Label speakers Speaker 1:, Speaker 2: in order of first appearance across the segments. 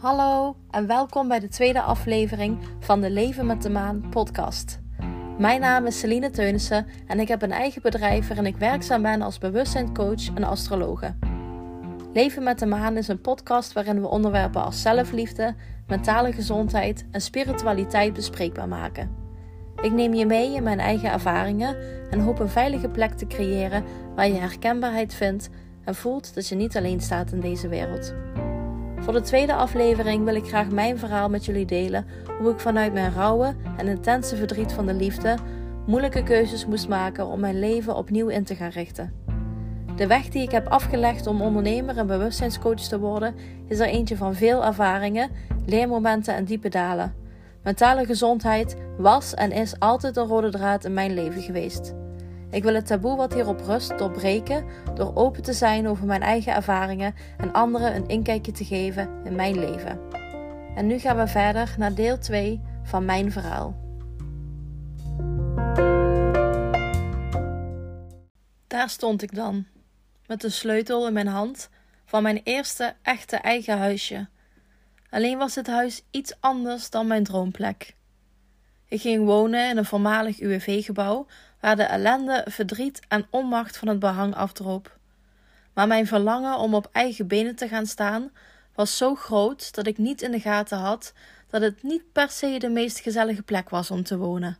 Speaker 1: Hallo en welkom bij de tweede aflevering van de Leven met de Maan podcast. Mijn naam is Celine Teunissen en ik heb een eigen bedrijf waarin ik werkzaam ben als bewustzijncoach en astrologe. Leven met de Maan is een podcast waarin we onderwerpen als zelfliefde, mentale gezondheid en spiritualiteit bespreekbaar maken. Ik neem je mee in mijn eigen ervaringen en hoop een veilige plek te creëren waar je herkenbaarheid vindt en voelt dat je niet alleen staat in deze wereld. Voor de tweede aflevering wil ik graag mijn verhaal met jullie delen hoe ik vanuit mijn rauwe en intense verdriet van de liefde moeilijke keuzes moest maken om mijn leven opnieuw in te gaan richten. De weg die ik heb afgelegd om ondernemer en bewustzijnscoach te worden, is er eentje van veel ervaringen, leermomenten en diepe dalen. Mentale gezondheid was en is altijd een rode draad in mijn leven geweest. Ik wil het taboe wat hierop rust doorbreken door open te zijn over mijn eigen ervaringen en anderen een inkijkje te geven in mijn leven. En nu gaan we verder naar deel 2 van mijn verhaal. Daar stond ik dan, met de sleutel in mijn hand van mijn eerste echte eigen huisje. Alleen was dit huis iets anders dan mijn droomplek. Ik ging wonen in een voormalig UWV-gebouw waar de ellende, verdriet en onmacht van het behang afdroop. Maar mijn verlangen om op eigen benen te gaan staan was zo groot dat ik niet in de gaten had dat het niet per se de meest gezellige plek was om te wonen.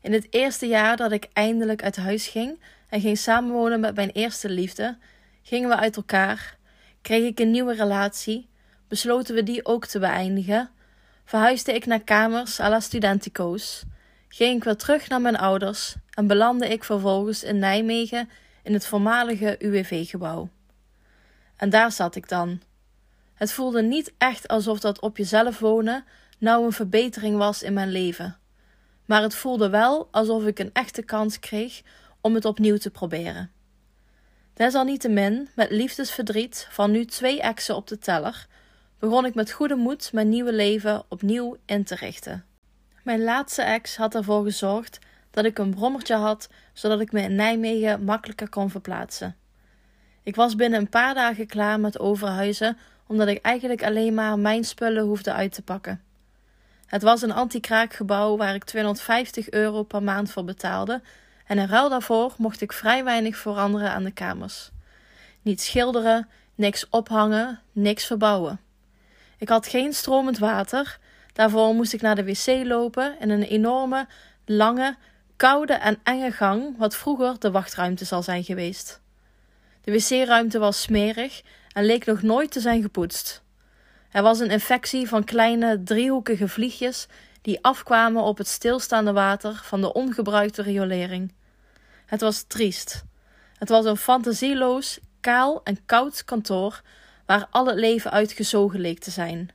Speaker 1: In het eerste jaar dat ik eindelijk uit huis ging en ging samenwonen met mijn eerste liefde, gingen we uit elkaar, kreeg ik een nieuwe relatie, besloten we die ook te beëindigen, verhuisde ik naar kamers à la studentico's ging ik weer terug naar mijn ouders en belandde ik vervolgens in Nijmegen in het voormalige UWV-gebouw. En daar zat ik dan. Het voelde niet echt alsof dat op jezelf wonen nou een verbetering was in mijn leven. Maar het voelde wel alsof ik een echte kans kreeg om het opnieuw te proberen. Desalniettemin, met liefdesverdriet van nu twee exen op de teller, begon ik met goede moed mijn nieuwe leven opnieuw in te richten. Mijn laatste ex had ervoor gezorgd dat ik een brommertje had, zodat ik me in Nijmegen makkelijker kon verplaatsen. Ik was binnen een paar dagen klaar met overhuizen, omdat ik eigenlijk alleen maar mijn spullen hoefde uit te pakken. Het was een anti-kraakgebouw waar ik 250 euro per maand voor betaalde en in ruil daarvoor mocht ik vrij weinig veranderen aan de kamers. Niet schilderen, niks ophangen, niks verbouwen. Ik had geen stromend water Daarvoor moest ik naar de wc lopen in een enorme, lange, koude en enge gang, wat vroeger de wachtruimte zal zijn geweest. De wc-ruimte was smerig en leek nog nooit te zijn gepoetst. Er was een infectie van kleine driehoekige vliegjes die afkwamen op het stilstaande water van de ongebruikte riolering. Het was triest. Het was een fantasieloos, kaal en koud kantoor waar al het leven uitgezogen leek te zijn.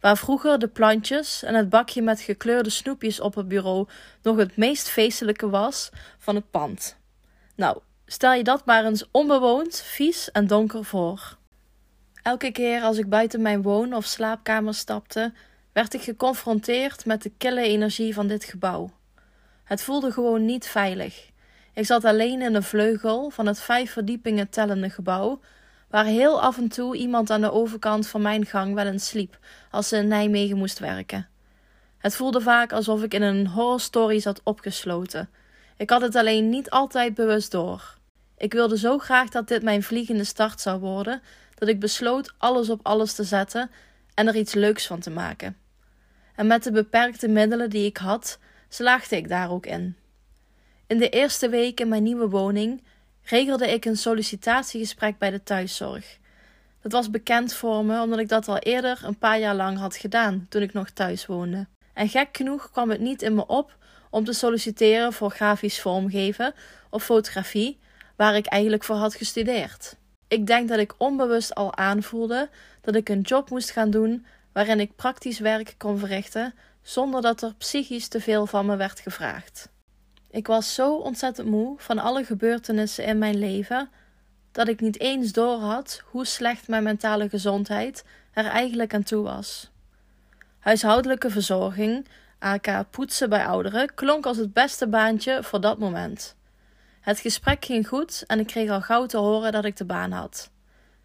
Speaker 1: Waar vroeger de plantjes en het bakje met gekleurde snoepjes op het bureau nog het meest feestelijke was van het pand. Nou, stel je dat maar eens onbewoond, vies en donker voor. Elke keer als ik buiten mijn woon- of slaapkamer stapte, werd ik geconfronteerd met de kille energie van dit gebouw. Het voelde gewoon niet veilig. Ik zat alleen in de vleugel van het vijf verdiepingen tellende gebouw, waar heel af en toe iemand aan de overkant van mijn gang wel eens sliep als ze in Nijmegen moest werken. Het voelde vaak alsof ik in een horrorstory zat opgesloten. Ik had het alleen niet altijd bewust door. Ik wilde zo graag dat dit mijn vliegende start zou worden, dat ik besloot alles op alles te zetten en er iets leuks van te maken. En met de beperkte middelen die ik had, slaagde ik daar ook in. In de eerste week in mijn nieuwe woning regelde ik een sollicitatiegesprek bij de thuiszorg. Dat was bekend voor me omdat ik dat al eerder een paar jaar lang had gedaan toen ik nog thuis woonde. En gek genoeg kwam het niet in me op om te solliciteren voor grafisch vormgeven of fotografie, waar ik eigenlijk voor had gestudeerd. Ik denk dat ik onbewust al aanvoelde dat ik een job moest gaan doen waarin ik praktisch werk kon verrichten zonder dat er psychisch te veel van me werd gevraagd. Ik was zo ontzettend moe van alle gebeurtenissen in mijn leven dat ik niet eens doorhad hoe slecht mijn mentale gezondheid er eigenlijk aan toe was. Huishoudelijke verzorging, aka poetsen bij ouderen, klonk als het beste baantje voor dat moment. Het gesprek ging goed en ik kreeg al gauw te horen dat ik de baan had.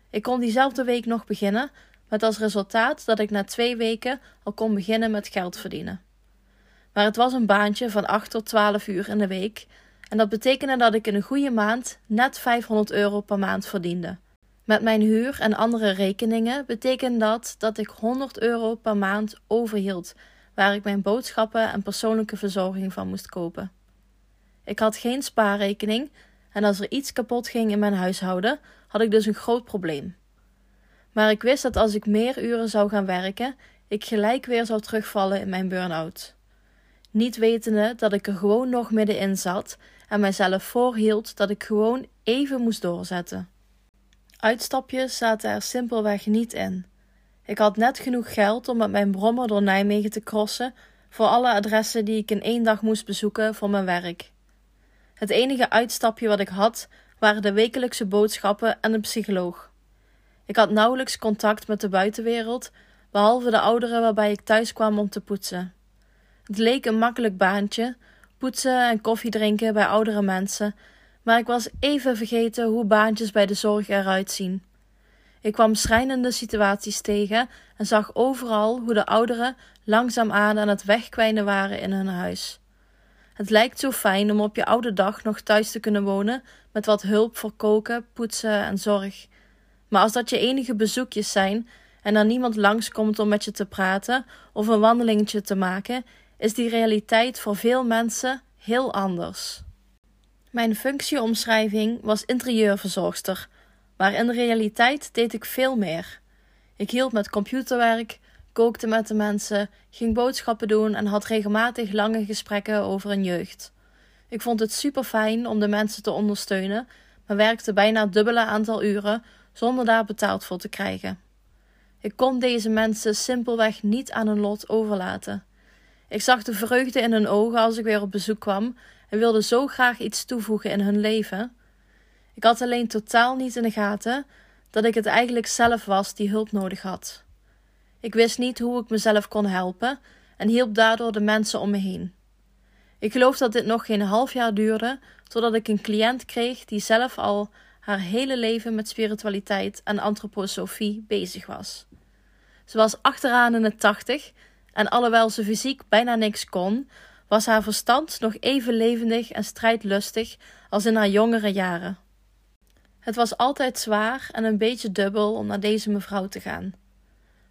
Speaker 1: Ik kon diezelfde week nog beginnen, met als resultaat dat ik na twee weken al kon beginnen met geld verdienen. Maar het was een baantje van 8 tot 12 uur in de week en dat betekende dat ik in een goede maand net 500 euro per maand verdiende. Met mijn huur en andere rekeningen betekende dat dat ik 100 euro per maand overhield, waar ik mijn boodschappen en persoonlijke verzorging van moest kopen. Ik had geen spaarrekening en als er iets kapot ging in mijn huishouden, had ik dus een groot probleem. Maar ik wist dat als ik meer uren zou gaan werken, ik gelijk weer zou terugvallen in mijn burn-out. Niet wetende dat ik er gewoon nog middenin zat en mijzelf voorhield dat ik gewoon even moest doorzetten. Uitstapjes zaten er simpelweg niet in. Ik had net genoeg geld om met mijn brommer door Nijmegen te crossen voor alle adressen die ik in één dag moest bezoeken voor mijn werk. Het enige uitstapje wat ik had waren de wekelijkse boodschappen en een psycholoog. Ik had nauwelijks contact met de buitenwereld, behalve de ouderen waarbij ik thuis kwam om te poetsen. Het leek een makkelijk baantje, poetsen en koffie drinken bij oudere mensen, maar ik was even vergeten hoe baantjes bij de zorg eruit zien. Ik kwam schrijnende situaties tegen en zag overal hoe de ouderen langzaamaan aan het wegkwijnen waren in hun huis. Het lijkt zo fijn om op je oude dag nog thuis te kunnen wonen met wat hulp voor koken, poetsen en zorg. Maar als dat je enige bezoekjes zijn en er niemand langskomt om met je te praten of een wandelingetje te maken, is die realiteit voor veel mensen heel anders. Mijn functieomschrijving was interieurverzorgster, maar in de realiteit deed ik veel meer. Ik hielp met computerwerk, kookte met de mensen, ging boodschappen doen en had regelmatig lange gesprekken over een jeugd. Ik vond het super fijn om de mensen te ondersteunen, maar werkte bijna het dubbele aantal uren zonder daar betaald voor te krijgen. Ik kon deze mensen simpelweg niet aan hun lot overlaten. Ik zag de vreugde in hun ogen als ik weer op bezoek kwam en wilde zo graag iets toevoegen in hun leven. Ik had alleen totaal niet in de gaten dat ik het eigenlijk zelf was die hulp nodig had. Ik wist niet hoe ik mezelf kon helpen en hielp daardoor de mensen om me heen. Ik geloof dat dit nog geen half jaar duurde totdat ik een cliënt kreeg die zelf al haar hele leven met spiritualiteit en antroposofie bezig was. Ze was achteraan in de tachtig en alhoewel ze fysiek bijna niks kon, was haar verstand nog even levendig en strijdlustig als in haar jongere jaren. Het was altijd zwaar en een beetje dubbel om naar deze mevrouw te gaan.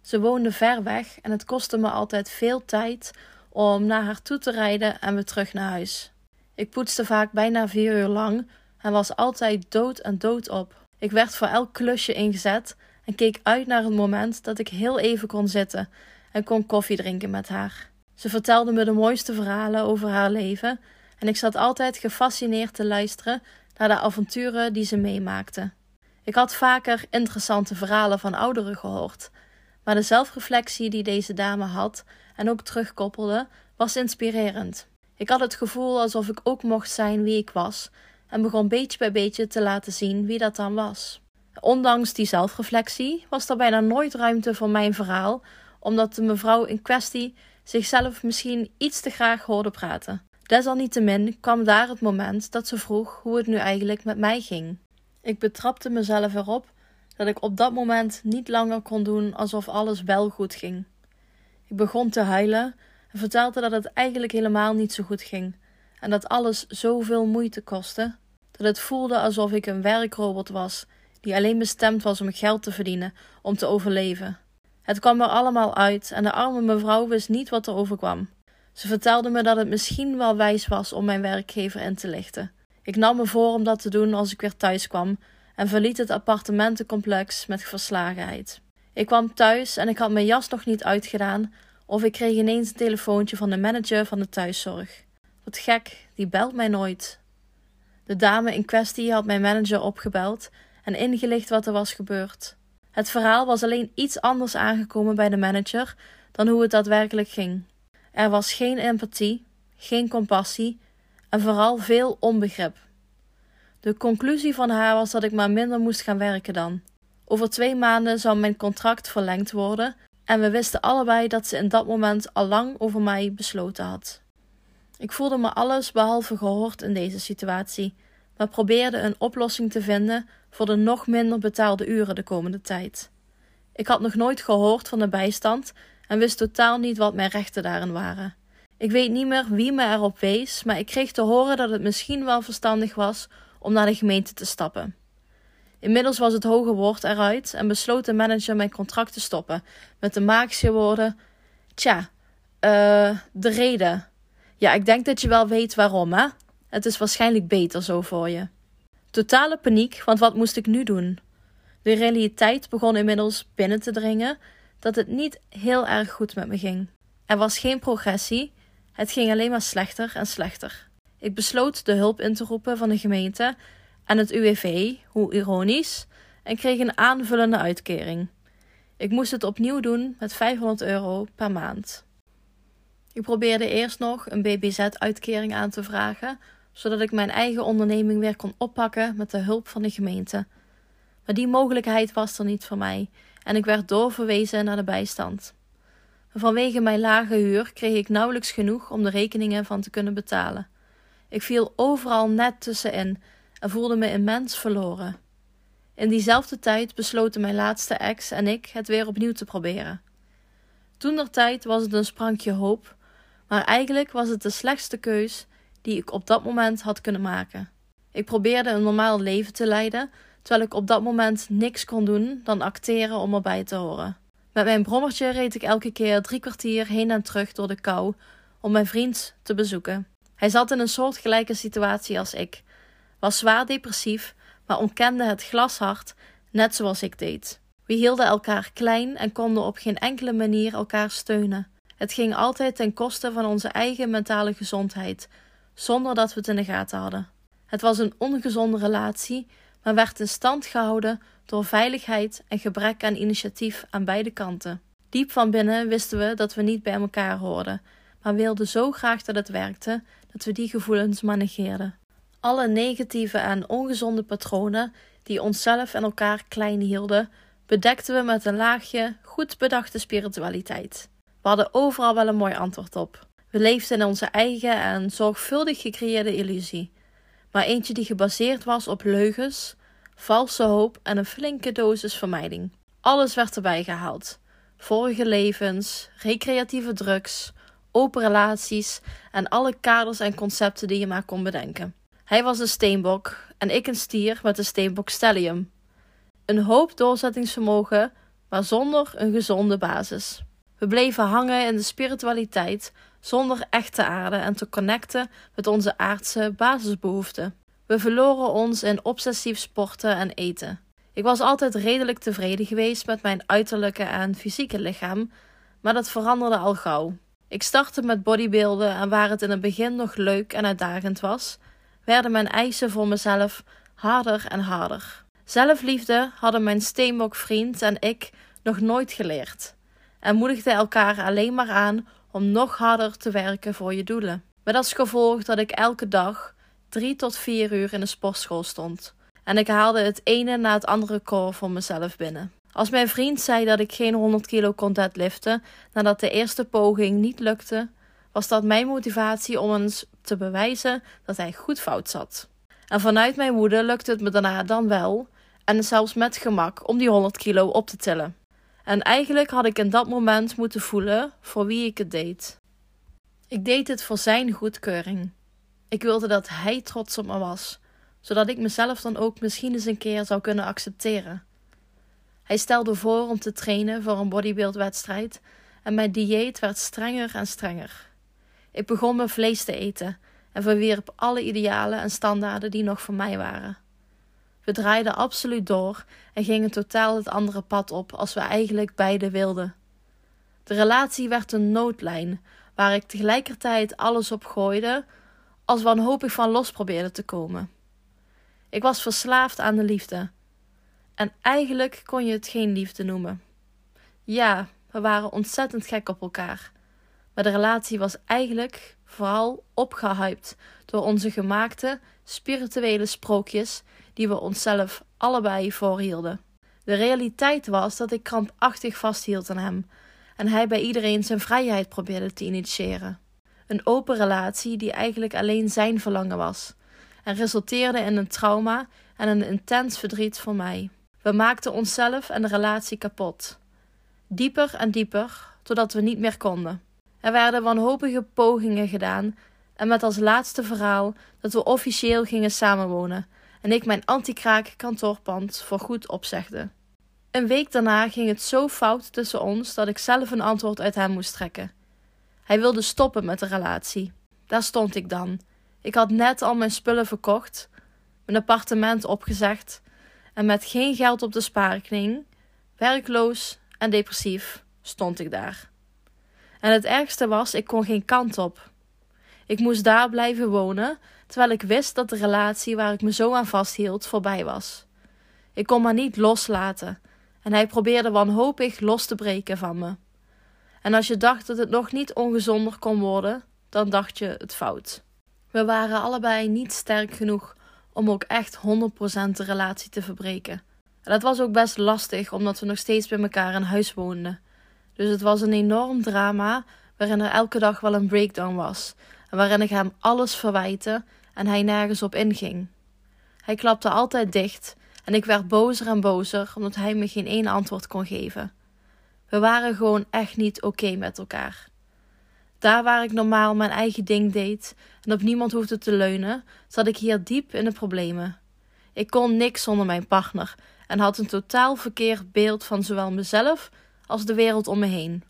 Speaker 1: Ze woonde ver weg en het kostte me altijd veel tijd om naar haar toe te rijden en weer terug naar huis. Ik poetste vaak bijna vier uur lang en was altijd dood en dood op. Ik werd voor elk klusje ingezet en keek uit naar het moment dat ik heel even kon zitten en kon koffie drinken met haar. Ze vertelde me de mooiste verhalen over haar leven en ik zat altijd gefascineerd te luisteren naar de avonturen die ze meemaakte. Ik had vaker interessante verhalen van ouderen gehoord, maar de zelfreflectie die deze dame had en ook terugkoppelde, was inspirerend. Ik had het gevoel alsof ik ook mocht zijn wie ik was en begon beetje bij beetje te laten zien wie dat dan was. Ondanks die zelfreflectie was er bijna nooit ruimte voor mijn verhaal, omdat de mevrouw in kwestie zichzelf misschien iets te graag hoorde praten. Desalniettemin kwam daar het moment dat ze vroeg hoe het nu eigenlijk met mij ging. Ik betrapte mezelf erop dat ik op dat moment niet langer kon doen alsof alles wel goed ging. Ik begon te huilen en vertelde dat het eigenlijk helemaal niet zo goed ging en dat alles zoveel moeite kostte, dat het voelde alsof ik een werkrobot was die alleen bestemd was om geld te verdienen, om te overleven. Het kwam er allemaal uit en de arme mevrouw wist niet wat er overkwam. Ze vertelde me dat het misschien wel wijs was om mijn werkgever in te lichten. Ik nam me voor om dat te doen als ik weer thuis kwam en verliet het appartementencomplex met verslagenheid. Ik kwam thuis en ik had mijn jas nog niet uitgedaan of ik kreeg ineens een telefoontje van de manager van de thuiszorg. Wat gek, die belt mij nooit. De dame in kwestie had mijn manager opgebeld en ingelicht wat er was gebeurd. Het verhaal was alleen iets anders aangekomen bij de manager dan hoe het daadwerkelijk ging. Er was geen empathie, geen compassie en vooral veel onbegrip. De conclusie van haar was dat ik maar minder moest gaan werken dan. Over twee maanden zou mijn contract verlengd worden en we wisten allebei dat ze in dat moment al lang over mij besloten had. Ik voelde me alles behalve gehoord in deze situatie, maar probeerde een oplossing te vinden voor de nog minder betaalde uren de komende tijd. Ik had nog nooit gehoord van de bijstand en wist totaal niet wat mijn rechten daarin waren. Ik weet niet meer wie me erop wees, maar ik kreeg te horen dat het misschien wel verstandig was om naar de gemeente te stappen. Inmiddels was het hoge woord eruit en besloot de manager mijn contract te stoppen met de magische woorden: Tja, uh, de reden. Ja, ik denk dat je wel weet waarom, hè? Het is waarschijnlijk beter zo voor je. Totale paniek, want wat moest ik nu doen? De realiteit begon inmiddels binnen te dringen dat het niet heel erg goed met me ging. Er was geen progressie, het ging alleen maar slechter en slechter. Ik besloot de hulp in te roepen van de gemeente en het UWV, hoe ironisch, en kreeg een aanvullende uitkering. Ik moest het opnieuw doen met 500 euro per maand. Ik probeerde eerst nog een BBZ-uitkering aan te vragen, zodat ik mijn eigen onderneming weer kon oppakken met de hulp van de gemeente. Maar die mogelijkheid was er niet voor mij en ik werd doorverwezen naar de bijstand. Vanwege mijn lage huur kreeg ik nauwelijks genoeg om de rekeningen van te kunnen betalen. Ik viel overal net tussenin en voelde me immens verloren. In diezelfde tijd besloten mijn laatste ex en ik het weer opnieuw te proberen. Toen der tijd was het een sprankje hoop, maar eigenlijk was het de slechtste keus die ik op dat moment had kunnen maken. Ik probeerde een normaal leven te leiden, terwijl ik op dat moment niks kon doen dan acteren om erbij te horen. Met mijn brommertje reed ik elke keer drie kwartier heen en terug door de kou om mijn vriend te bezoeken. Hij zat in een soortgelijke situatie als ik, was zwaar depressief, maar ontkende het glashard, net zoals ik deed. We hielden elkaar klein en konden op geen enkele manier elkaar steunen. Het ging altijd ten koste van onze eigen mentale gezondheid, zonder dat we het in de gaten hadden. Het was een ongezonde relatie, maar werd in stand gehouden door veiligheid en gebrek aan initiatief aan beide kanten. Diep van binnen wisten we dat we niet bij elkaar hoorden, maar wilden zo graag dat het werkte dat we die gevoelens manegeerden. Alle negatieve en ongezonde patronen die onszelf en elkaar klein hielden, bedekten we met een laagje goed bedachte spiritualiteit. We hadden overal wel een mooi antwoord op. We leefden in onze eigen en zorgvuldig gecreëerde illusie, maar eentje die gebaseerd was op leugens, valse hoop en een flinke dosis vermijding. Alles werd erbij gehaald: vorige levens, recreatieve drugs, open relaties en alle kaders en concepten die je maar kon bedenken. Hij was een steenbok en ik een stier met een steenbok stellium. Een hoop doorzettingsvermogen, maar zonder een gezonde basis. We bleven hangen in de spiritualiteit zonder echt te aarden en te connecten met onze aardse basisbehoeften. We verloren ons in obsessief sporten en eten. Ik was altijd redelijk tevreden geweest met mijn uiterlijke en fysieke lichaam, maar dat veranderde al gauw. Ik startte met bodybuilden en waar het in het begin nog leuk en uitdagend was, werden mijn eisen voor mezelf harder en harder. Zelfliefde hadden mijn steenbokvriend en ik nog nooit geleerd en moedigden elkaar alleen maar aan om nog harder te werken voor je doelen. Met als gevolg dat ik elke dag drie tot vier uur in de sportschool stond. En ik haalde het ene na het andere core voor mezelf binnen. Als mijn vriend zei dat ik geen 100 kilo kon deadliften nadat de eerste poging niet lukte, was dat mijn motivatie om eens te bewijzen dat hij goed fout zat. En vanuit mijn woede lukte het me daarna dan wel, en zelfs met gemak, om die 100 kilo op te tillen. En eigenlijk had ik in dat moment moeten voelen voor wie ik het deed. Ik deed het voor zijn goedkeuring. Ik wilde dat hij trots op me was, zodat ik mezelf dan ook misschien eens een keer zou kunnen accepteren. Hij stelde voor om te trainen voor een bodybuildwedstrijd en mijn dieet werd strenger en strenger. Ik begon mijn vlees te eten en verwierp alle idealen en standaarden die nog voor mij waren. We draaiden absoluut door en gingen totaal het andere pad op als we eigenlijk beide wilden. De relatie werd een noodlijn waar ik tegelijkertijd alles op gooide, als wanhopig van los probeerde te komen. Ik was verslaafd aan de liefde. En eigenlijk kon je het geen liefde noemen. Ja, we waren ontzettend gek op elkaar. Maar de relatie was eigenlijk vooral opgehyped door onze gemaakte spirituele sprookjes die we onszelf allebei voorhielden. De realiteit was dat ik krampachtig vasthield aan hem en hij bij iedereen zijn vrijheid probeerde te initiëren. Een open relatie die eigenlijk alleen zijn verlangen was en resulteerde in een trauma en een intens verdriet voor mij. We maakten onszelf en de relatie kapot. Dieper en dieper, totdat we niet meer konden. Er werden wanhopige pogingen gedaan en met als laatste verhaal dat we officieel gingen samenwonen en ik mijn anti-kraak kantoorpand voorgoed opzegde. Een week daarna ging het zo fout tussen ons dat ik zelf een antwoord uit hem moest trekken. Hij wilde stoppen met de relatie. Daar stond ik dan. Ik had net al mijn spullen verkocht, mijn appartement opgezegd en met geen geld op de spaarrekening, werkloos en depressief, stond ik daar. En het ergste was, ik kon geen kant op. Ik moest daar blijven wonen, terwijl ik wist dat de relatie waar ik me zo aan vasthield voorbij was. Ik kon maar niet loslaten en hij probeerde wanhopig los te breken van me. En als je dacht dat het nog niet ongezonder kon worden, dan dacht je het fout. We waren allebei niet sterk genoeg om ook echt 100% de relatie te verbreken. En dat was ook best lastig, omdat we nog steeds bij elkaar in huis woonden. Dus het was een enorm drama waarin er elke dag wel een breakdown was en waarin ik hem alles verwijtte en hij nergens op inging. Hij klapte altijd dicht en ik werd bozer en bozer omdat hij me geen één antwoord kon geven. We waren gewoon echt niet oké met elkaar. Daar waar ik normaal mijn eigen ding deed en op niemand hoefde te leunen, zat ik hier diep in de problemen. Ik kon niks zonder mijn partner en had een totaal verkeerd beeld van zowel mezelf als de wereld om me heen.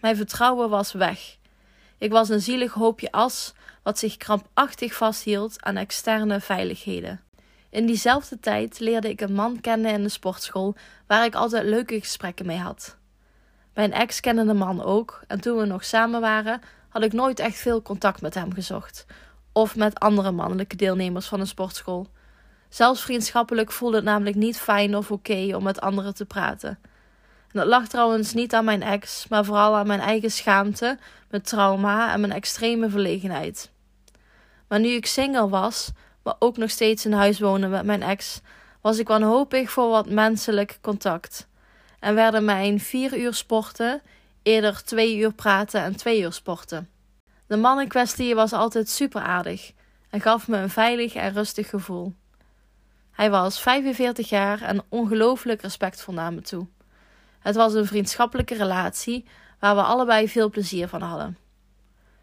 Speaker 1: Mijn vertrouwen was weg. Ik was een zielig hoopje as wat zich krampachtig vasthield aan externe veiligheden. In diezelfde tijd leerde ik een man kennen in de sportschool waar ik altijd leuke gesprekken mee had. Mijn ex kende de man ook en toen we nog samen waren, had ik nooit echt veel contact met hem gezocht. Of met andere mannelijke deelnemers van een sportschool. Zelfs vriendschappelijk voelde het namelijk niet fijn of oké om met anderen te praten. Dat lag trouwens niet aan mijn ex, maar vooral aan mijn eigen schaamte, mijn trauma en mijn extreme verlegenheid. Maar nu ik single was, maar ook nog steeds in huis woonde met mijn ex, was ik wanhopig voor wat menselijk contact. En werden mijn vier uur sporten eerder twee uur praten en twee uur sporten. De man in kwestie was altijd super aardig en gaf me een veilig en rustig gevoel. Hij was 45 jaar en ongelooflijk respectvol naar me toe. Het was een vriendschappelijke relatie waar we allebei veel plezier van hadden.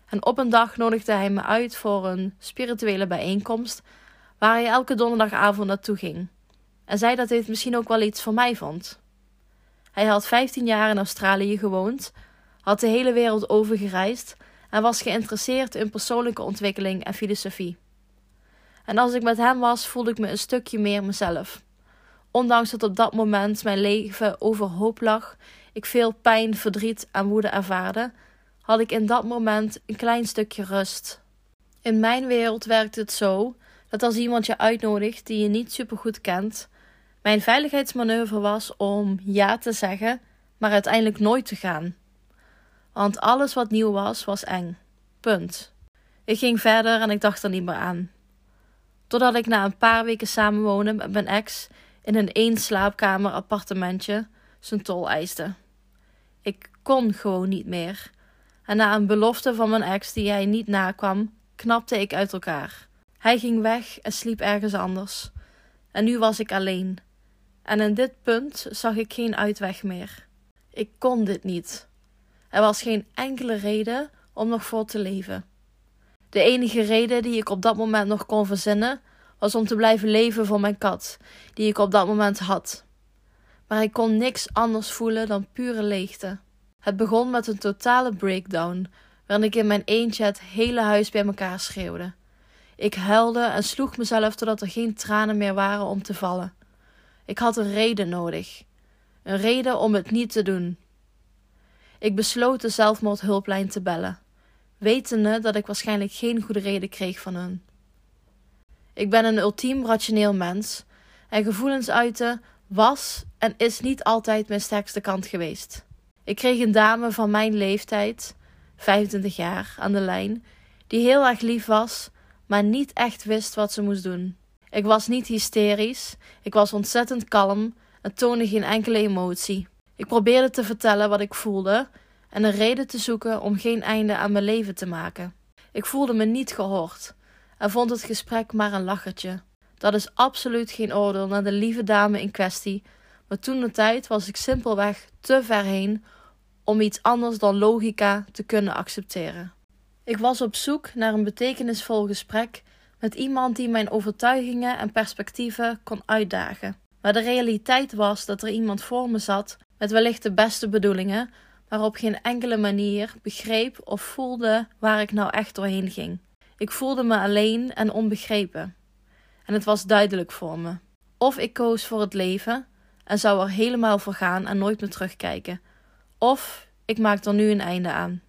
Speaker 1: En op een dag nodigde hij me uit voor een spirituele bijeenkomst waar hij elke donderdagavond naartoe ging. En zei dat dit misschien ook wel iets voor mij vond. Hij had 15 jaar in Australië gewoond, had de hele wereld overgereisd en was geïnteresseerd in persoonlijke ontwikkeling en filosofie. En als ik met hem was, voelde ik me een stukje meer mezelf. Ondanks dat op dat moment mijn leven overhoop lag, ik veel pijn, verdriet en woede ervaarde, had ik in dat moment een klein stukje rust. In mijn wereld werkt het zo dat als iemand je uitnodigt die je niet supergoed kent, mijn veiligheidsmanoeuvre was om ja te zeggen, maar uiteindelijk nooit te gaan. Want alles wat nieuw was, was eng. Punt. Ik ging verder en ik dacht er niet meer aan. Totdat ik na een paar weken samenwonen met mijn ex in een één slaapkamer appartementje zijn tol eiste. Ik kon gewoon niet meer. En na een belofte van mijn ex die hij niet nakwam, knapte ik uit elkaar. Hij ging weg en sliep ergens anders. En nu was ik alleen. En in dit punt zag ik geen uitweg meer. Ik kon dit niet. Er was geen enkele reden om nog voor te leven. De enige reden die ik op dat moment nog kon verzinnen, was om te blijven leven voor mijn kat, die ik op dat moment had. Maar ik kon niks anders voelen dan pure leegte. Het begon met een totale breakdown, waarin ik in mijn eentje het hele huis bij elkaar schreeuwde. Ik huilde en sloeg mezelf totdat er geen tranen meer waren om te vallen. Ik had een reden nodig. Een reden om het niet te doen. Ik besloot de zelfmoordhulplijn te bellen, wetende dat ik waarschijnlijk geen goede reden kreeg van hun. Ik ben een ultiem rationeel mens en gevoelens uiten was en is niet altijd mijn sterkste kant geweest. Ik kreeg een dame van mijn leeftijd, 25 jaar, aan de lijn, die heel erg lief was, maar niet echt wist wat ze moest doen. Ik was niet hysterisch, ik was ontzettend kalm en toonde geen enkele emotie. Ik probeerde te vertellen wat ik voelde en een reden te zoeken om geen einde aan mijn leven te maken. Ik voelde me niet gehoord en vond het gesprek maar een lachertje. Dat is absoluut geen oordeel naar de lieve dame in kwestie, maar toen de tijd was ik simpelweg te ver heen om iets anders dan logica te kunnen accepteren. Ik was op zoek naar een betekenisvol gesprek met iemand die mijn overtuigingen en perspectieven kon uitdagen. Maar de realiteit was dat er iemand voor me zat met wellicht de beste bedoelingen, maar op geen enkele manier begreep of voelde waar ik nou echt doorheen ging. Ik voelde me alleen en onbegrepen. En het was duidelijk voor me. Of ik koos voor het leven en zou er helemaal voor gaan en nooit meer terugkijken. Of ik maakte er nu een einde aan.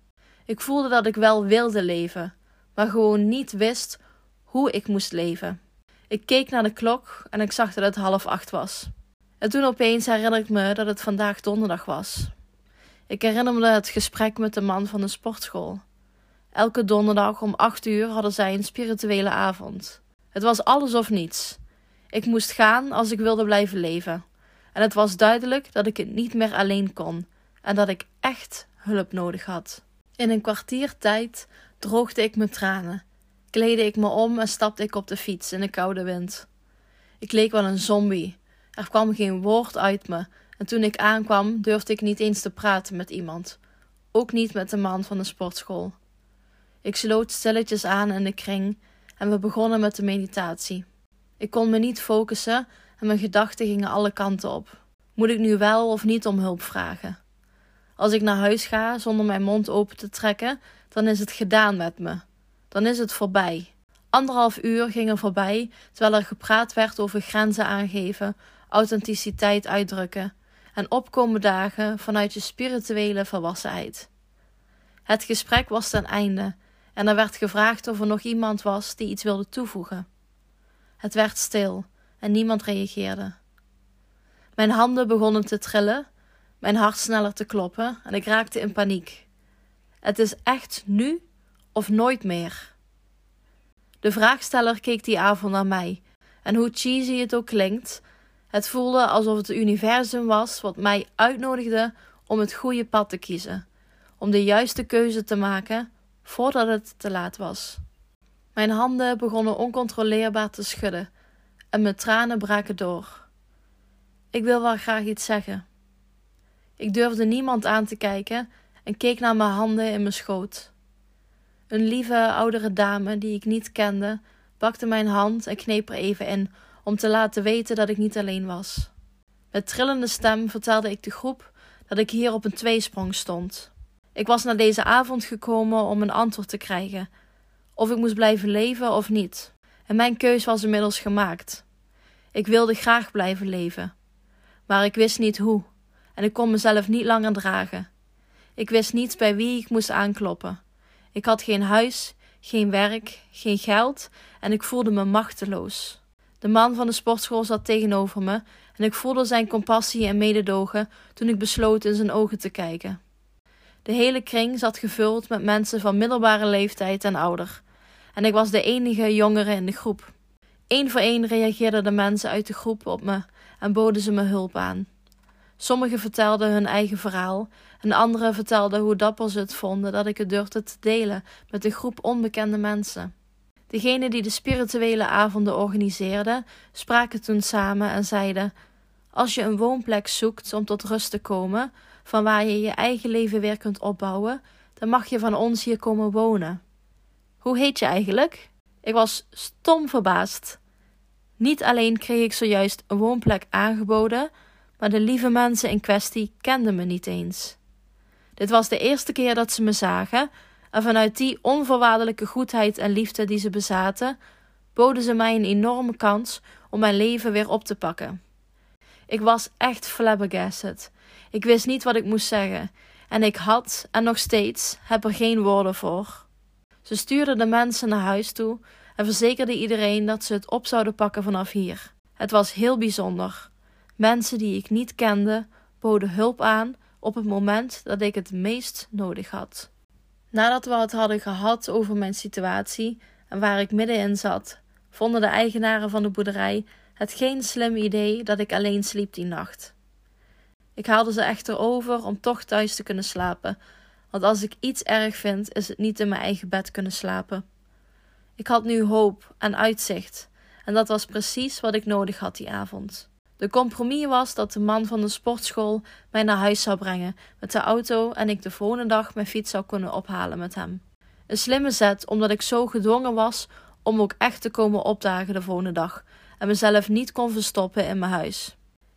Speaker 1: Ik voelde dat ik wel wilde leven, maar gewoon niet wist hoe ik moest leven. Ik keek naar de klok en ik zag dat het half acht was. En toen opeens herinner ik me dat het vandaag donderdag was. Ik herinner me het gesprek met de man van de sportschool. Elke donderdag om acht uur hadden zij een spirituele avond. Het was alles of niets. Ik moest gaan als ik wilde blijven leven. En het was duidelijk dat ik het niet meer alleen kon en dat ik echt hulp nodig had. In een kwartier tijd droogde ik mijn tranen, kleedde ik me om en stapte ik op de fiets in de koude wind. Ik leek wel een zombie. Er kwam geen woord uit me en toen ik aankwam durfde ik niet eens te praten met iemand, ook niet met de man van de sportschool. Ik sloot stilletjes aan in de kring en we begonnen met de meditatie. Ik kon me niet focussen en mijn gedachten gingen alle kanten op. Moet ik nu wel of niet om hulp vragen? Als ik naar huis ga zonder mijn mond open te trekken, dan is het gedaan met me. Dan is het voorbij. Anderhalf uur ging er voorbij terwijl er gepraat werd over grenzen aangeven, authenticiteit uitdrukken en opkomen dagen vanuit je spirituele volwassenheid. Het gesprek was ten einde en er werd gevraagd of er nog iemand was die iets wilde toevoegen. Het werd stil en niemand reageerde. Mijn handen begonnen te trillen, mijn hart sneller te kloppen en ik raakte in paniek. Het is echt nu of nooit meer. De vraagsteller keek die avond naar mij en hoe cheesy het ook klinkt, het voelde alsof het universum was wat mij uitnodigde om het goede pad te kiezen, om de juiste keuze te maken voordat het te laat was. Mijn handen begonnen oncontroleerbaar te schudden en mijn tranen braken door. Ik wil wel graag iets zeggen. Ik durfde niemand aan te kijken en keek naar mijn handen in mijn schoot. Een lieve oudere dame die ik niet kende, pakte mijn hand en kneep er even in om te laten weten dat ik niet alleen was. Met trillende stem vertelde ik de groep dat ik hier op een tweesprong stond. Ik was naar deze avond gekomen om een antwoord te krijgen, of ik moest blijven leven of niet. En mijn keus was inmiddels gemaakt. Ik wilde graag blijven leven, maar ik wist niet hoe, en ik kon mezelf niet langer dragen. Ik wist niet bij wie ik moest aankloppen. Ik had geen huis, geen werk, geen geld en ik voelde me machteloos. De man van de sportschool zat tegenover me en ik voelde zijn compassie en mededogen toen ik besloot in zijn ogen te kijken. De hele kring zat gevuld met mensen van middelbare leeftijd en ouder, en ik was de enige jongere in de groep. Eén voor één reageerden de mensen uit de groep op me en boden ze me hulp aan. Sommigen vertelden hun eigen verhaal en anderen vertelden hoe dapper ze het vonden dat ik het durfde te delen met een groep onbekende mensen. Degenen die de spirituele avonden organiseerden, spraken toen samen en zeiden: Als je een woonplek zoekt om tot rust te komen, van waar je je eigen leven weer kunt opbouwen, dan mag je van ons hier komen wonen. Hoe heet je eigenlijk? Ik was stom verbaasd. Niet alleen kreeg ik zojuist een woonplek aangeboden, maar de lieve mensen in kwestie kenden me niet eens. Dit was de eerste keer dat ze me zagen, en vanuit die onvoorwaardelijke goedheid en liefde die ze bezaten, boden ze mij een enorme kans om mijn leven weer op te pakken. Ik was echt flabbergasted. Ik wist niet wat ik moest zeggen, en ik had, en nog steeds, heb er geen woorden voor. Ze stuurden de mensen naar huis toe en verzekerden iedereen dat ze het op zouden pakken vanaf hier. Het was heel bijzonder. Mensen die ik niet kende boden hulp aan op het moment dat ik het meest nodig had. Nadat we het hadden gehad over mijn situatie en waar ik middenin zat, vonden de eigenaren van de boerderij het geen slim idee dat ik alleen sliep die nacht. Ik haalde ze echter over om toch thuis te kunnen slapen, want als ik iets erg vind, is het niet in mijn eigen bed kunnen slapen. Ik had nu hoop en uitzicht, en dat was precies wat ik nodig had die avond. De compromis was dat de man van de sportschool mij naar huis zou brengen met de auto en ik de volgende dag mijn fiets zou kunnen ophalen met hem. Een slimme zet, omdat ik zo gedwongen was om ook echt te komen opdagen de volgende dag en mezelf niet kon verstoppen in mijn huis.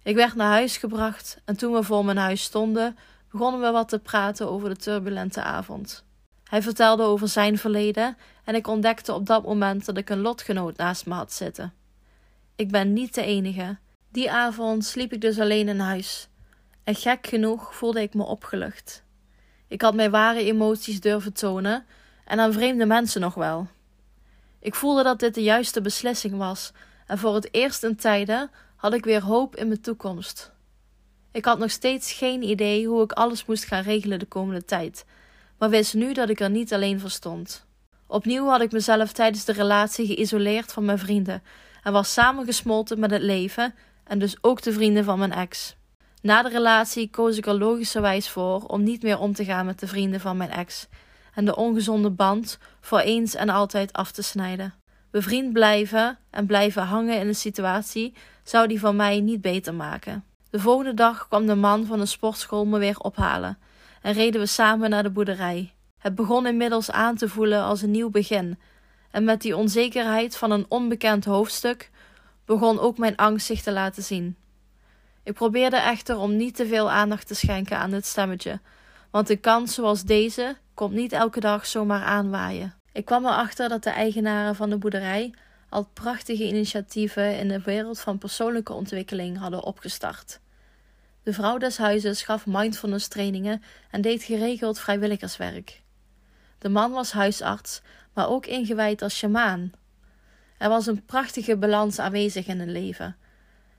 Speaker 1: Ik werd naar huis gebracht en toen we voor mijn huis stonden, begonnen we wat te praten over de turbulente avond. Hij vertelde over zijn verleden en ik ontdekte op dat moment dat ik een lotgenoot naast me had zitten. Ik ben niet de enige. Die avond sliep ik dus alleen in huis. En gek genoeg voelde ik me opgelucht. Ik had mijn ware emoties durven tonen en aan vreemde mensen nog wel. Ik voelde dat dit de juiste beslissing was en voor het eerst in tijden had ik weer hoop in mijn toekomst. Ik had nog steeds geen idee hoe ik alles moest gaan regelen de komende tijd, maar wist nu dat ik er niet alleen voor stond. Opnieuw had ik mezelf tijdens de relatie geïsoleerd van mijn vrienden en was samengesmolten met het leven en dus ook de vrienden van mijn ex. Na de relatie koos ik er logischerwijs voor om niet meer om te gaan met de vrienden van mijn ex en de ongezonde band voor eens en altijd af te snijden. Bevriend blijven en blijven hangen in een situatie zou die van mij niet beter maken. De volgende dag kwam de man van de sportschool me weer ophalen en reden we samen naar de boerderij. Het begon inmiddels aan te voelen als een nieuw begin, en met die onzekerheid van een onbekend hoofdstuk begon ook mijn angst zich te laten zien. Ik probeerde echter om niet te veel aandacht te schenken aan dit stemmetje, want een kans zoals deze komt niet elke dag zomaar aanwaaien. Ik kwam erachter dat de eigenaren van de boerderij al prachtige initiatieven in de wereld van persoonlijke ontwikkeling hadden opgestart. De vrouw des huizes gaf mindfulness trainingen en deed geregeld vrijwilligerswerk. De man was huisarts, maar ook ingewijd als sjamaan. Er was een prachtige balans aanwezig in hun leven.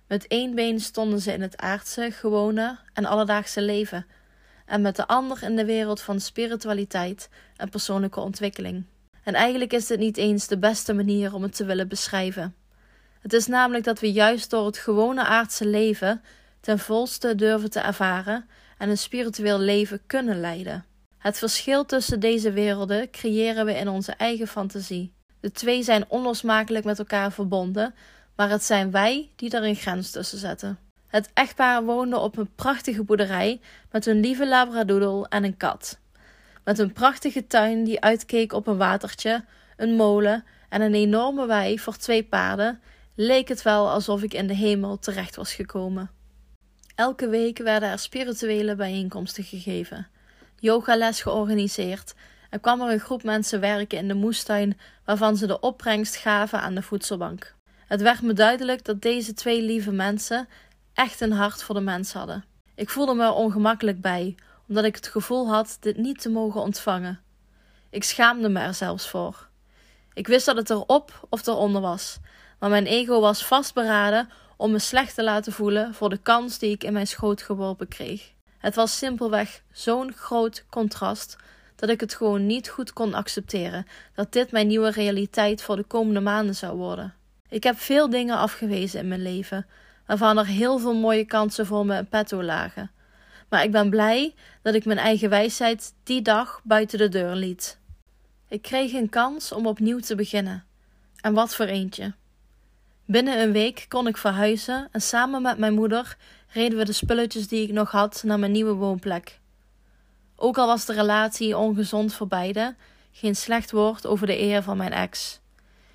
Speaker 1: Met één been stonden ze in het aardse, gewone en alledaagse leven, en met de ander in de wereld van spiritualiteit en persoonlijke ontwikkeling. En eigenlijk is dit niet eens de beste manier om het te willen beschrijven. Het is namelijk dat we juist door het gewone aardse leven ten volste durven te ervaren en een spiritueel leven kunnen leiden. Het verschil tussen deze werelden creëren we in onze eigen fantasie. De twee zijn onlosmakelijk met elkaar verbonden, maar het zijn wij die er een grens tussen zetten. Het echtpaar woonde op een prachtige boerderij met een lieve labradoodle en een kat. Met een prachtige tuin die uitkeek op een watertje, een molen en een enorme wei voor twee paarden, leek het wel alsof ik in de hemel terecht was gekomen. Elke week werden er spirituele bijeenkomsten gegeven, yogales georganiseerd en kwam er een groep mensen werken in de moestuin waarvan ze de opbrengst gaven aan de voedselbank. Het werd me duidelijk dat deze twee lieve mensen echt een hart voor de mens hadden. Ik voelde me ongemakkelijk bij, omdat ik het gevoel had dit niet te mogen ontvangen. Ik schaamde me er zelfs voor. Ik wist dat het erop of eronder was, maar mijn ego was vastberaden om me slecht te laten voelen voor de kans die ik in mijn schoot geworpen kreeg. Het was simpelweg zo'n groot contrast dat ik het gewoon niet goed kon accepteren dat dit mijn nieuwe realiteit voor de komende maanden zou worden. Ik heb veel dingen afgewezen in mijn leven, waarvan er heel veel mooie kansen voor me in petto lagen. Maar ik ben blij dat ik mijn eigen wijsheid die dag buiten de deur liet. Ik kreeg een kans om opnieuw te beginnen. En wat voor eentje. Binnen een week kon ik verhuizen en samen met mijn moeder reden we de spulletjes die ik nog had naar mijn nieuwe woonplek. Ook al was de relatie ongezond voor beiden, geen slecht woord over de eer van mijn ex.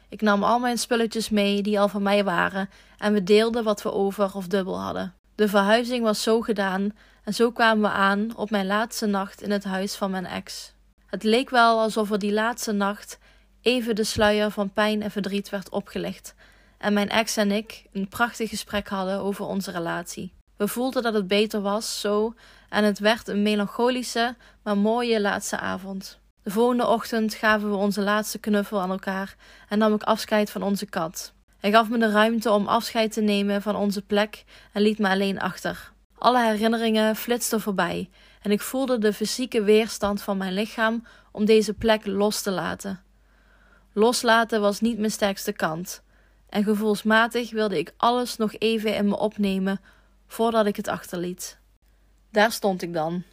Speaker 1: Ik nam al mijn spulletjes mee die al van mij waren en we deelden wat we over of dubbel hadden. De verhuizing was zo gedaan en zo kwamen we aan op mijn laatste nacht in het huis van mijn ex. Het leek wel alsof er die laatste nacht even de sluier van pijn en verdriet werd opgelicht en mijn ex en ik een prachtig gesprek hadden over onze relatie. We voelden dat het beter was zo en het werd een melancholische, maar mooie laatste avond. De volgende ochtend gaven we onze laatste knuffel aan elkaar en nam ik afscheid van onze kat. Hij gaf me de ruimte om afscheid te nemen van onze plek en liet me alleen achter. Alle herinneringen flitsten voorbij en ik voelde de fysieke weerstand van mijn lichaam om deze plek los te laten. Loslaten was niet mijn sterkste kant, en gevoelsmatig wilde ik alles nog even in me opnemen voordat ik het achterliet. Daar stond ik dan,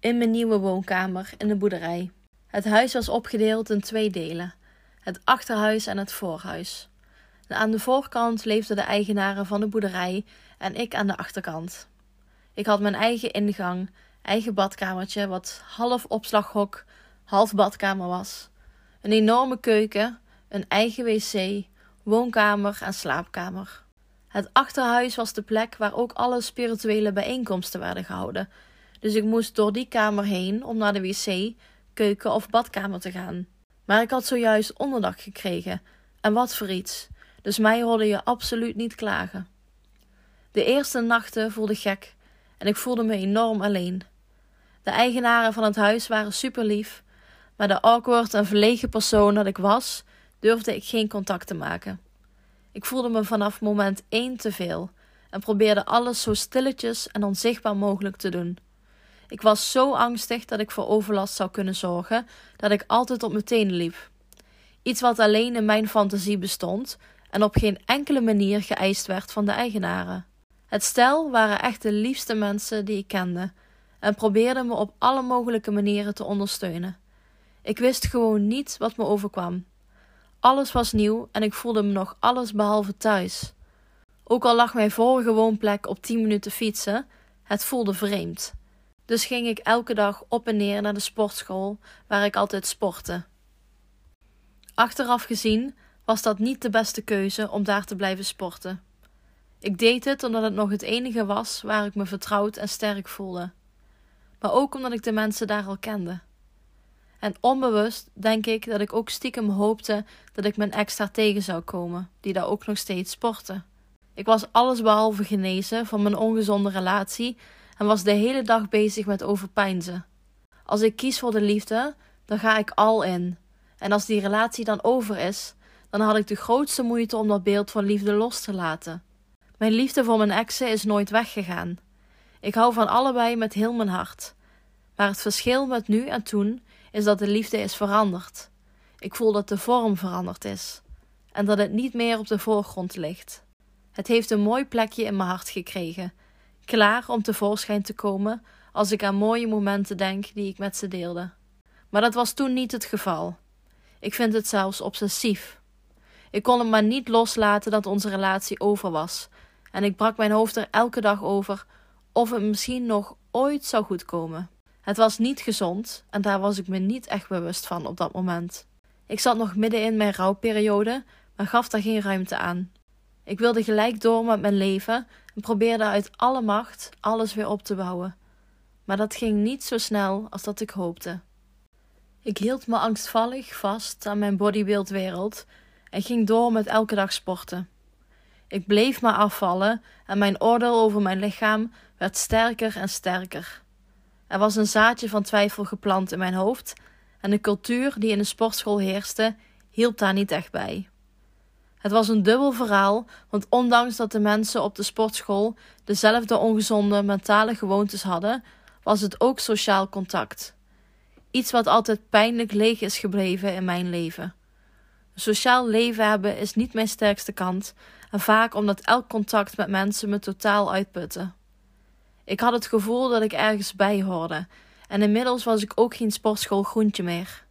Speaker 1: in mijn nieuwe woonkamer in de boerderij. Het huis was opgedeeld in twee delen: het achterhuis en het voorhuis. Aan de voorkant leefden de eigenaren van de boerderij en ik aan de achterkant. Ik had mijn eigen ingang, eigen badkamertje, wat half opslaghok, half badkamer was. Een enorme keuken, een eigen wc, woonkamer en slaapkamer. Het achterhuis was de plek waar ook alle spirituele bijeenkomsten werden gehouden. Dus ik moest door die kamer heen om naar de wc, keuken of badkamer te gaan. Maar ik had zojuist onderdak gekregen. En wat voor iets. Dus mij hoorde je absoluut niet klagen. De eerste nachten voelde gek en ik voelde me enorm alleen. De eigenaren van het huis waren super lief, maar de awkward en verlegen persoon dat ik was, durfde ik geen contact te maken. Ik voelde me vanaf moment één te veel en probeerde alles zo stilletjes en onzichtbaar mogelijk te doen. Ik was zo angstig dat ik voor overlast zou kunnen zorgen, dat ik altijd op mijn tenen liep. Iets wat alleen in mijn fantasie bestond en op geen enkele manier geëist werd van de eigenaren. Het stel waren echt de liefste mensen die ik kende en probeerden me op alle mogelijke manieren te ondersteunen. Ik wist gewoon niet wat me overkwam. Alles was nieuw en ik voelde me nog alles behalve thuis. Ook al lag mijn vorige woonplek op tien minuten fietsen, het voelde vreemd. Dus ging ik elke dag op en neer naar de sportschool waar ik altijd sportte. Achteraf gezien was dat niet de beste keuze om daar te blijven sporten. Ik deed het omdat het nog het enige was waar ik me vertrouwd en sterk voelde. Maar ook omdat ik de mensen daar al kende. En onbewust denk ik dat ik ook stiekem hoopte dat ik mijn ex daar tegen zou komen, die daar ook nog steeds sportte. Ik was allesbehalve genezen van mijn ongezonde relatie en was de hele dag bezig met overpeinzen. Als ik kies voor de liefde, dan ga ik al in. En als die relatie dan over is, dan had ik de grootste moeite om dat beeld van liefde los te laten. Mijn liefde voor mijn exen is nooit weggegaan. Ik hou van allebei met heel mijn hart. Maar het verschil met nu en toen is dat de liefde is veranderd. Ik voel dat de vorm veranderd is en dat het niet meer op de voorgrond ligt. Het heeft een mooi plekje in mijn hart gekregen, klaar om tevoorschijn te komen als ik aan mooie momenten denk die ik met ze deelde. Maar dat was toen niet het geval. Ik vind het zelfs obsessief. Ik kon het maar niet loslaten dat onze relatie over was, en ik brak mijn hoofd er elke dag over of het misschien nog ooit zou goedkomen. Het was niet gezond en daar was ik me niet echt bewust van op dat moment. Ik zat nog midden in mijn rouwperiode, maar gaf daar geen ruimte aan. Ik wilde gelijk door met mijn leven en probeerde uit alle macht alles weer op te bouwen. Maar dat ging niet zo snel als dat ik hoopte. Ik hield me angstvallig vast aan mijn bodybuildwereld en ging door met elke dag sporten. Ik bleef maar afvallen en mijn oordeel over mijn lichaam werd sterker en sterker. Er was een zaadje van twijfel geplant in mijn hoofd en de cultuur die in de sportschool heerste, hielp daar niet echt bij. Het was een dubbel verhaal, want ondanks dat de mensen op de sportschool dezelfde ongezonde mentale gewoontes hadden, was het ook sociaal contact. Iets wat altijd pijnlijk leeg is gebleven in mijn leven. Sociaal leven hebben is niet mijn sterkste kant, en vaak omdat elk contact met mensen me totaal uitputte. Ik had het gevoel dat ik ergens bij hoorde, en inmiddels was ik ook geen sportschool groentje meer.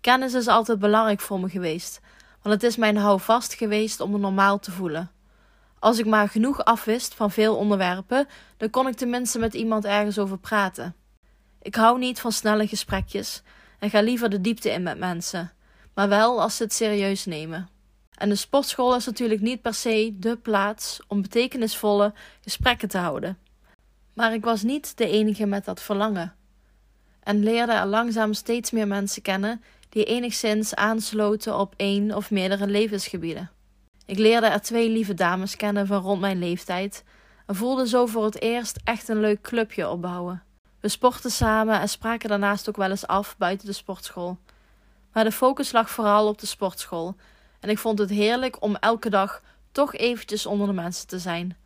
Speaker 1: Kennis is altijd belangrijk voor me geweest, want het is mijn houvast geweest om me normaal te voelen. Als ik maar genoeg afwist van veel onderwerpen, dan kon ik tenminste met iemand ergens over praten. Ik hou niet van snelle gesprekjes en ga liever de diepte in met mensen, maar wel als ze het serieus nemen. En de sportschool is natuurlijk niet per se de plaats om betekenisvolle gesprekken te houden. Maar ik was niet de enige met dat verlangen. En leerde er langzaam steeds meer mensen kennen die enigszins aansloten op één of meerdere levensgebieden. Ik leerde er twee lieve dames kennen van rond mijn leeftijd en voelde zo voor het eerst echt een leuk clubje opbouwen. We sportten samen en spraken daarnaast ook wel eens af buiten de sportschool. Maar de focus lag vooral op de sportschool en ik vond het heerlijk om elke dag toch eventjes onder de mensen te zijn.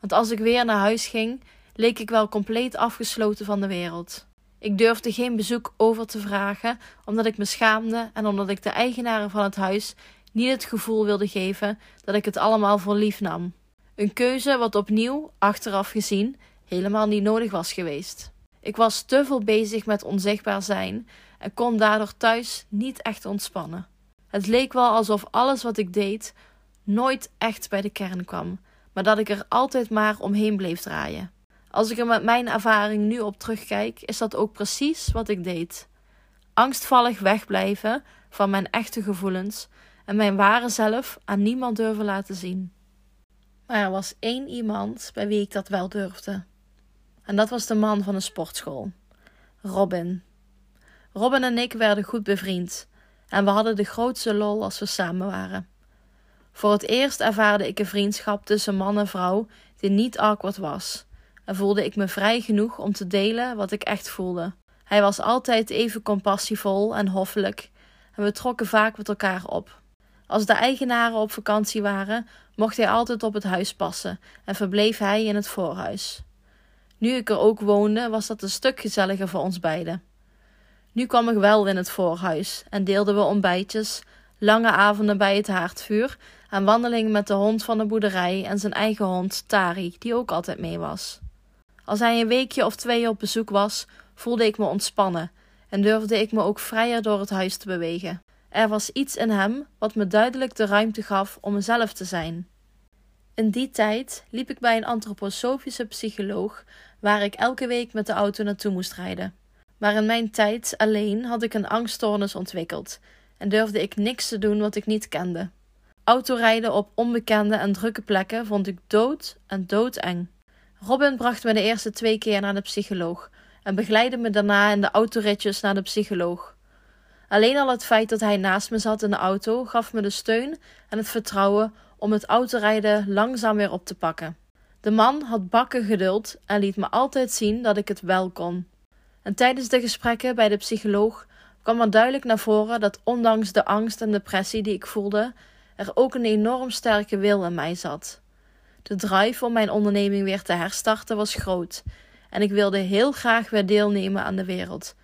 Speaker 1: Want als ik weer naar huis ging, leek ik wel compleet afgesloten van de wereld. Ik durfde geen bezoek over te vragen, omdat ik me schaamde en omdat ik de eigenaren van het huis niet het gevoel wilde geven dat ik het allemaal voor lief nam. Een keuze wat opnieuw, achteraf gezien, helemaal niet nodig was geweest. Ik was te veel bezig met onzichtbaar zijn en kon daardoor thuis niet echt ontspannen. Het leek wel alsof alles wat ik deed nooit echt bij de kern kwam, maar dat ik er altijd maar omheen bleef draaien. Als ik er met mijn ervaring nu op terugkijk, is dat ook precies wat ik deed. Angstvallig wegblijven van mijn echte gevoelens en mijn ware zelf aan niemand durven laten zien. Maar er was één iemand bij wie ik dat wel durfde. En dat was de man van de sportschool, Robin. Robin en ik werden goed bevriend en we hadden de grootste lol als we samen waren. Voor het eerst ervaarde ik een vriendschap tussen man en vrouw die niet awkward was en voelde ik me vrij genoeg om te delen wat ik echt voelde. Hij was altijd even compassievol en hoffelijk en we trokken vaak met elkaar op. Als de eigenaren op vakantie waren, mocht hij altijd op het huis passen en verbleef hij in het voorhuis. Nu ik er ook woonde, was dat een stuk gezelliger voor ons beiden. Nu kwam ik wel in het voorhuis en deelden we ontbijtjes, lange avonden bij het haardvuur en wandelingen met de hond van de boerderij en zijn eigen hond Tari, die ook altijd mee was. Als hij een weekje of twee op bezoek was, voelde ik me ontspannen en durfde ik me ook vrijer door het huis te bewegen. Er was iets in hem wat me duidelijk de ruimte gaf om mezelf te zijn. In die tijd liep ik bij een antroposofische psycholoog waar ik elke week met de auto naartoe moest rijden. Maar in mijn tijd alleen had ik een angststoornis ontwikkeld en durfde ik niks te doen wat ik niet kende. Autorijden op onbekende en drukke plekken vond ik dood en doodeng. Robin bracht me de eerste twee keer naar de psycholoog en begeleidde me daarna in de autoritjes naar de psycholoog. Alleen al het feit dat hij naast me zat in de auto gaf me de steun en het vertrouwen om het autorijden langzaam weer op te pakken. De man had bakken geduld en liet me altijd zien dat ik het wel kon. En tijdens de gesprekken bij de psycholoog kwam er duidelijk naar voren dat ondanks de angst en depressie die ik voelde, er ook een enorm sterke wil in mij zat. De drive om mijn onderneming weer te herstarten was groot en ik wilde heel graag weer deelnemen aan de wereld,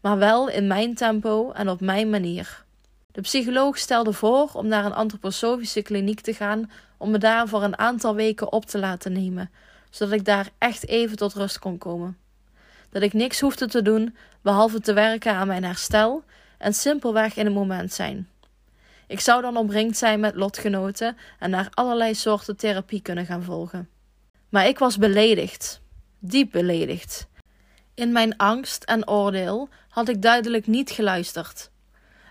Speaker 1: maar wel in mijn tempo en op mijn manier. De psycholoog stelde voor om naar een antroposofische kliniek te gaan om me daar voor een aantal weken op te laten nemen, zodat ik daar echt even tot rust kon komen. Dat ik niks hoefde te doen behalve te werken aan mijn herstel en simpelweg in het moment zijn. Ik zou dan omringd zijn met lotgenoten en naar allerlei soorten therapie kunnen gaan volgen. Maar ik was beledigd, diep beledigd. In mijn angst en oordeel had ik duidelijk niet geluisterd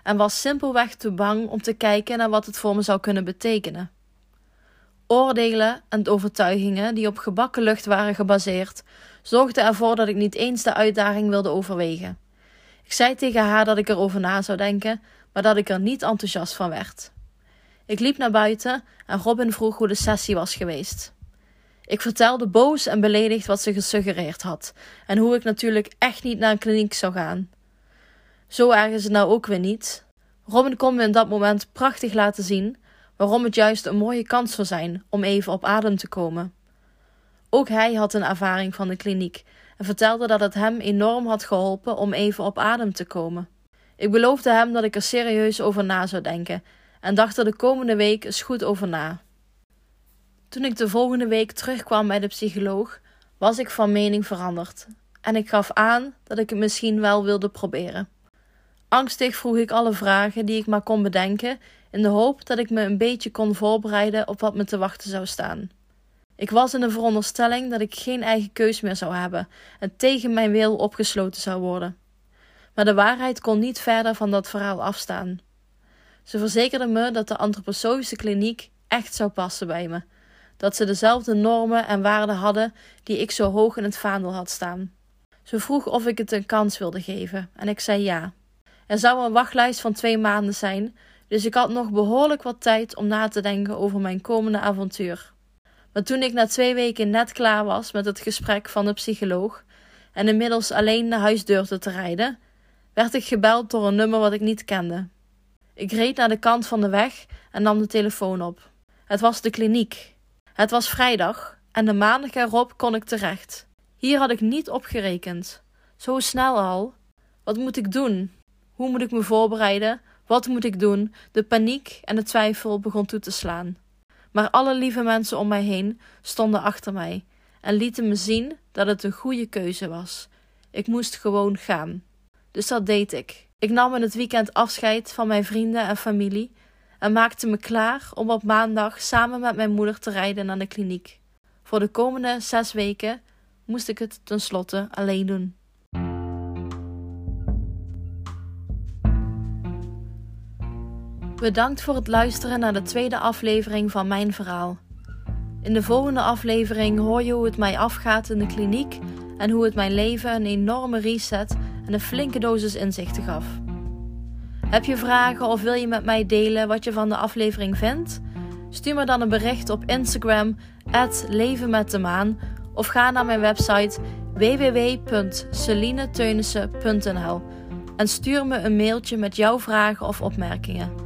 Speaker 1: en was simpelweg te bang om te kijken naar wat het voor me zou kunnen betekenen. Oordelen en overtuigingen die op gebakken lucht waren gebaseerd, zorgden ervoor dat ik niet eens de uitdaging wilde overwegen. Ik zei tegen haar dat ik erover na zou denken, maar dat ik er niet enthousiast van werd. Ik liep naar buiten en Robin vroeg hoe de sessie was geweest. Ik vertelde boos en beledigd wat ze gesuggereerd had en hoe ik natuurlijk echt niet naar een kliniek zou gaan. Zo erg is het nou ook weer niet. Robin kon me in dat moment prachtig laten zien waarom het juist een mooie kans zou zijn om even op adem te komen. Ook hij had een ervaring van de kliniek en vertelde dat het hem enorm had geholpen om even op adem te komen. Ik beloofde hem dat ik er serieus over na zou denken en dacht er de komende week eens goed over na. Toen ik de volgende week terugkwam bij de psycholoog, was ik van mening veranderd en ik gaf aan dat ik het misschien wel wilde proberen. Angstig vroeg ik alle vragen die ik maar kon bedenken, in de hoop dat ik me een beetje kon voorbereiden op wat me te wachten zou staan. Ik was in de veronderstelling dat ik geen eigen keus meer zou hebben en tegen mijn wil opgesloten zou worden. Maar de waarheid kon niet verder van dat verhaal afstaan. Ze verzekerde me dat de antroposofische kliniek echt zou passen bij me, dat ze dezelfde normen en waarden hadden die ik zo hoog in het vaandel had staan. Ze vroeg of ik het een kans wilde geven en ik zei ja. Er zou een wachtlijst van twee maanden zijn, dus ik had nog behoorlijk wat tijd om na te denken over mijn komende avontuur. Maar toen ik na twee weken net klaar was met het gesprek van de psycholoog en inmiddels alleen naar huis durfde te rijden, werd ik gebeld door een nummer wat ik niet kende. Ik reed naar de kant van de weg en nam de telefoon op. Het was de kliniek. Het was vrijdag en de maandag erop kon ik terecht. Hier had ik niet op gerekend. Zo snel al. Wat moet ik doen? Hoe moet ik me voorbereiden? Wat moet ik doen? De paniek en de twijfel begon toe te slaan. Maar alle lieve mensen om mij heen stonden achter mij en lieten me zien dat het een goede keuze was. Ik moest gewoon gaan. Dus dat deed ik. Ik nam in het weekend afscheid van mijn vrienden en familie en maakte me klaar om op maandag samen met mijn moeder te rijden naar de kliniek. Voor de komende zes weken moest ik het tenslotte alleen doen. Bedankt voor het luisteren naar de tweede aflevering van mijn verhaal. In de volgende aflevering hoor je hoe het mij afgaat in de kliniek en hoe het mijn leven een enorme reset en een flinke dosis inzichten gaf. Heb je vragen of wil je met mij delen wat je van de aflevering vindt? Stuur me dan een bericht op Instagram, Leven met de Maan, of ga naar mijn website www.celineteunissen.nl en stuur me een mailtje met jouw vragen of opmerkingen.